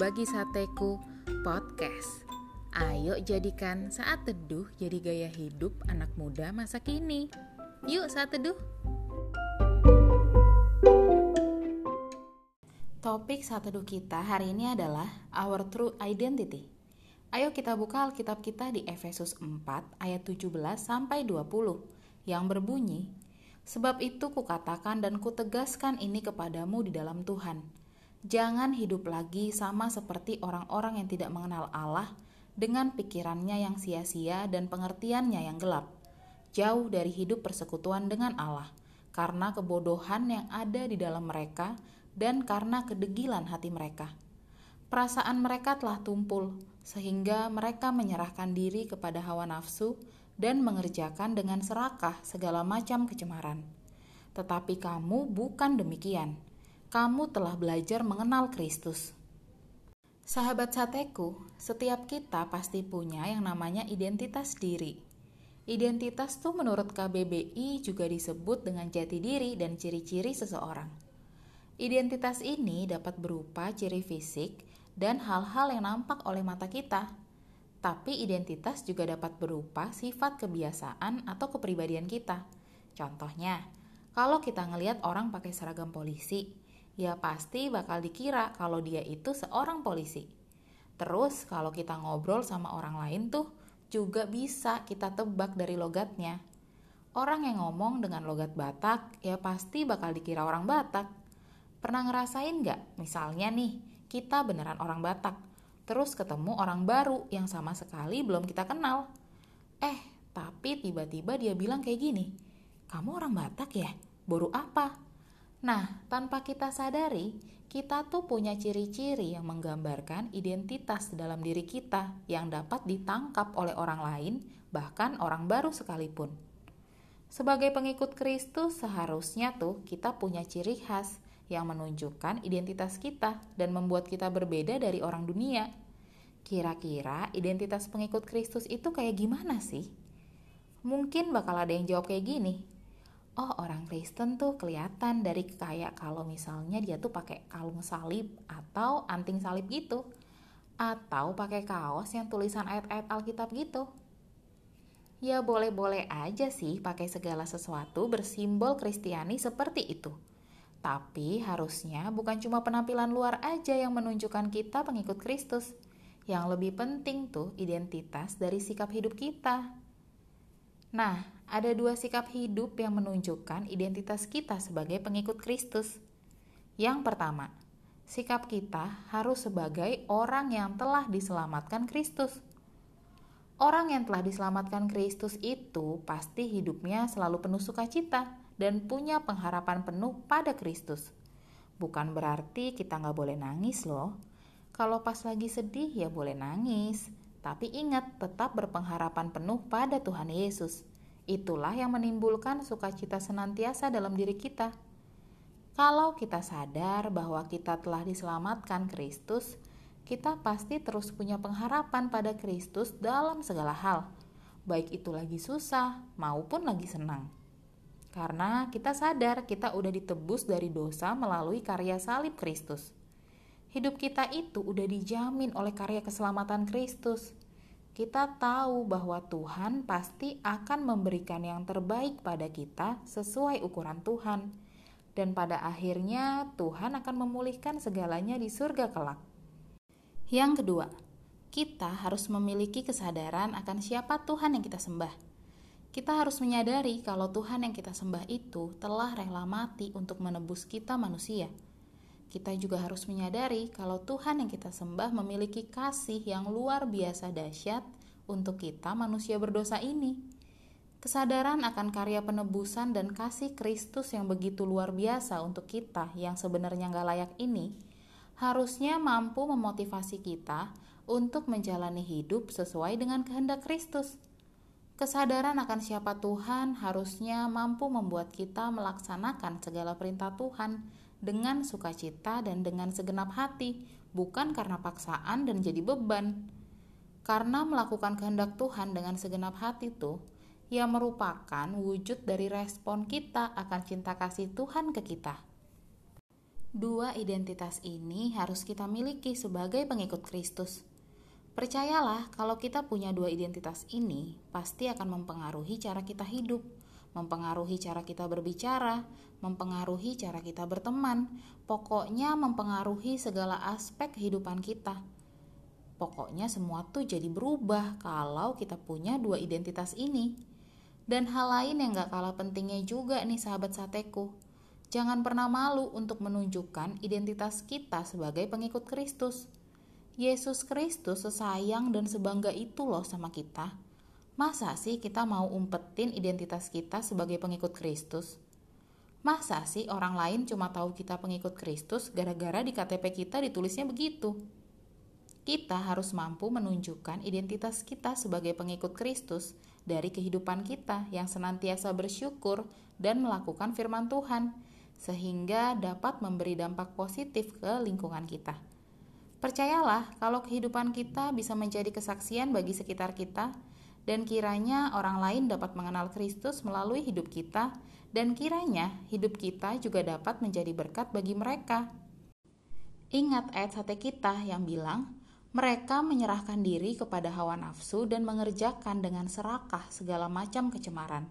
Berbagi Sateku Podcast. Ayo jadikan saat teduh jadi gaya hidup anak muda masa kini. Yuk saat teduh. Topik saat teduh kita hari ini adalah Our True Identity. Ayo kita buka Alkitab kita di Efesus 4 ayat 17 sampai 20 yang berbunyi, Sebab itu kukatakan dan kutegaskan ini kepadamu di dalam Tuhan Jangan hidup lagi sama seperti orang-orang yang tidak mengenal Allah dengan pikirannya yang sia-sia dan pengertiannya yang gelap. Jauh dari hidup persekutuan dengan Allah, karena kebodohan yang ada di dalam mereka dan karena kedegilan hati mereka. Perasaan mereka telah tumpul, sehingga mereka menyerahkan diri kepada hawa nafsu dan mengerjakan dengan serakah segala macam kecemaran. Tetapi kamu bukan demikian kamu telah belajar mengenal Kristus. Sahabat sateku, setiap kita pasti punya yang namanya identitas diri. Identitas tuh menurut KBBI juga disebut dengan jati diri dan ciri-ciri seseorang. Identitas ini dapat berupa ciri fisik dan hal-hal yang nampak oleh mata kita. Tapi identitas juga dapat berupa sifat kebiasaan atau kepribadian kita. Contohnya, kalau kita ngelihat orang pakai seragam polisi, ya pasti bakal dikira kalau dia itu seorang polisi. Terus kalau kita ngobrol sama orang lain tuh juga bisa kita tebak dari logatnya. Orang yang ngomong dengan logat Batak ya pasti bakal dikira orang Batak. Pernah ngerasain nggak? Misalnya nih, kita beneran orang Batak, terus ketemu orang baru yang sama sekali belum kita kenal. Eh, tapi tiba-tiba dia bilang kayak gini, kamu orang Batak ya? Baru apa? Nah, tanpa kita sadari, kita tuh punya ciri-ciri yang menggambarkan identitas dalam diri kita yang dapat ditangkap oleh orang lain, bahkan orang baru sekalipun. Sebagai pengikut Kristus, seharusnya tuh kita punya ciri khas yang menunjukkan identitas kita dan membuat kita berbeda dari orang dunia. Kira-kira identitas pengikut Kristus itu kayak gimana sih? Mungkin bakal ada yang jawab kayak gini, oh orang Kristen tuh kelihatan dari kayak kalau misalnya dia tuh pakai kalung salib atau anting salib gitu atau pakai kaos yang tulisan ayat-ayat Alkitab gitu. Ya boleh-boleh aja sih pakai segala sesuatu bersimbol Kristiani seperti itu. Tapi harusnya bukan cuma penampilan luar aja yang menunjukkan kita pengikut Kristus. Yang lebih penting tuh identitas dari sikap hidup kita. Nah, ada dua sikap hidup yang menunjukkan identitas kita sebagai pengikut Kristus. Yang pertama, sikap kita harus sebagai orang yang telah diselamatkan Kristus. Orang yang telah diselamatkan Kristus itu pasti hidupnya selalu penuh sukacita dan punya pengharapan penuh pada Kristus. Bukan berarti kita nggak boleh nangis loh. Kalau pas lagi sedih ya boleh nangis, tapi ingat, tetap berpengharapan penuh pada Tuhan Yesus. Itulah yang menimbulkan sukacita senantiasa dalam diri kita. Kalau kita sadar bahwa kita telah diselamatkan Kristus, kita pasti terus punya pengharapan pada Kristus dalam segala hal, baik itu lagi susah maupun lagi senang. Karena kita sadar kita udah ditebus dari dosa melalui karya salib Kristus hidup kita itu udah dijamin oleh karya keselamatan Kristus. Kita tahu bahwa Tuhan pasti akan memberikan yang terbaik pada kita sesuai ukuran Tuhan, dan pada akhirnya Tuhan akan memulihkan segalanya di surga kelak. Yang kedua, kita harus memiliki kesadaran akan siapa Tuhan yang kita sembah. Kita harus menyadari kalau Tuhan yang kita sembah itu telah rela mati untuk menebus kita manusia kita juga harus menyadari kalau Tuhan yang kita sembah memiliki kasih yang luar biasa dahsyat untuk kita manusia berdosa ini. Kesadaran akan karya penebusan dan kasih Kristus yang begitu luar biasa untuk kita yang sebenarnya nggak layak ini, harusnya mampu memotivasi kita untuk menjalani hidup sesuai dengan kehendak Kristus. Kesadaran akan siapa Tuhan harusnya mampu membuat kita melaksanakan segala perintah Tuhan dengan sukacita dan dengan segenap hati, bukan karena paksaan dan jadi beban. Karena melakukan kehendak Tuhan dengan segenap hati itu, ia merupakan wujud dari respon kita akan cinta kasih Tuhan ke kita. Dua identitas ini harus kita miliki sebagai pengikut Kristus. Percayalah, kalau kita punya dua identitas ini, pasti akan mempengaruhi cara kita hidup, mempengaruhi cara kita berbicara, mempengaruhi cara kita berteman, pokoknya mempengaruhi segala aspek kehidupan kita. Pokoknya semua tuh jadi berubah kalau kita punya dua identitas ini. Dan hal lain yang gak kalah pentingnya juga nih sahabat sateku. Jangan pernah malu untuk menunjukkan identitas kita sebagai pengikut Kristus. Yesus Kristus sesayang dan sebangga itu loh sama kita. Masa sih kita mau umpetin identitas kita sebagai pengikut Kristus? Masa sih orang lain cuma tahu kita pengikut Kristus gara-gara di KTP kita ditulisnya begitu? Kita harus mampu menunjukkan identitas kita sebagai pengikut Kristus dari kehidupan kita yang senantiasa bersyukur dan melakukan firman Tuhan, sehingga dapat memberi dampak positif ke lingkungan kita. Percayalah, kalau kehidupan kita bisa menjadi kesaksian bagi sekitar kita, dan kiranya orang lain dapat mengenal Kristus melalui hidup kita, dan kiranya hidup kita juga dapat menjadi berkat bagi mereka. Ingat ayat sate kita yang bilang, mereka menyerahkan diri kepada hawa nafsu dan mengerjakan dengan serakah segala macam kecemaran.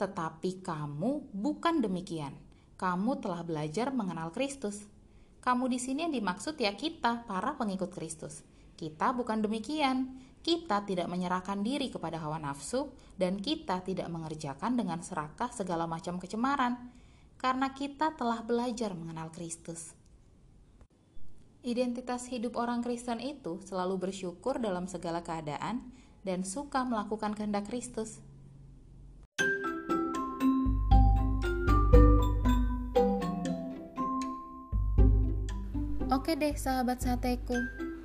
Tetapi kamu bukan demikian. Kamu telah belajar mengenal Kristus. Kamu di sini yang dimaksud ya kita, para pengikut Kristus. Kita bukan demikian. Kita tidak menyerahkan diri kepada hawa nafsu dan kita tidak mengerjakan dengan serakah segala macam kecemaran karena kita telah belajar mengenal Kristus. Identitas hidup orang Kristen itu selalu bersyukur dalam segala keadaan dan suka melakukan kehendak Kristus. Oke deh sahabat sateku,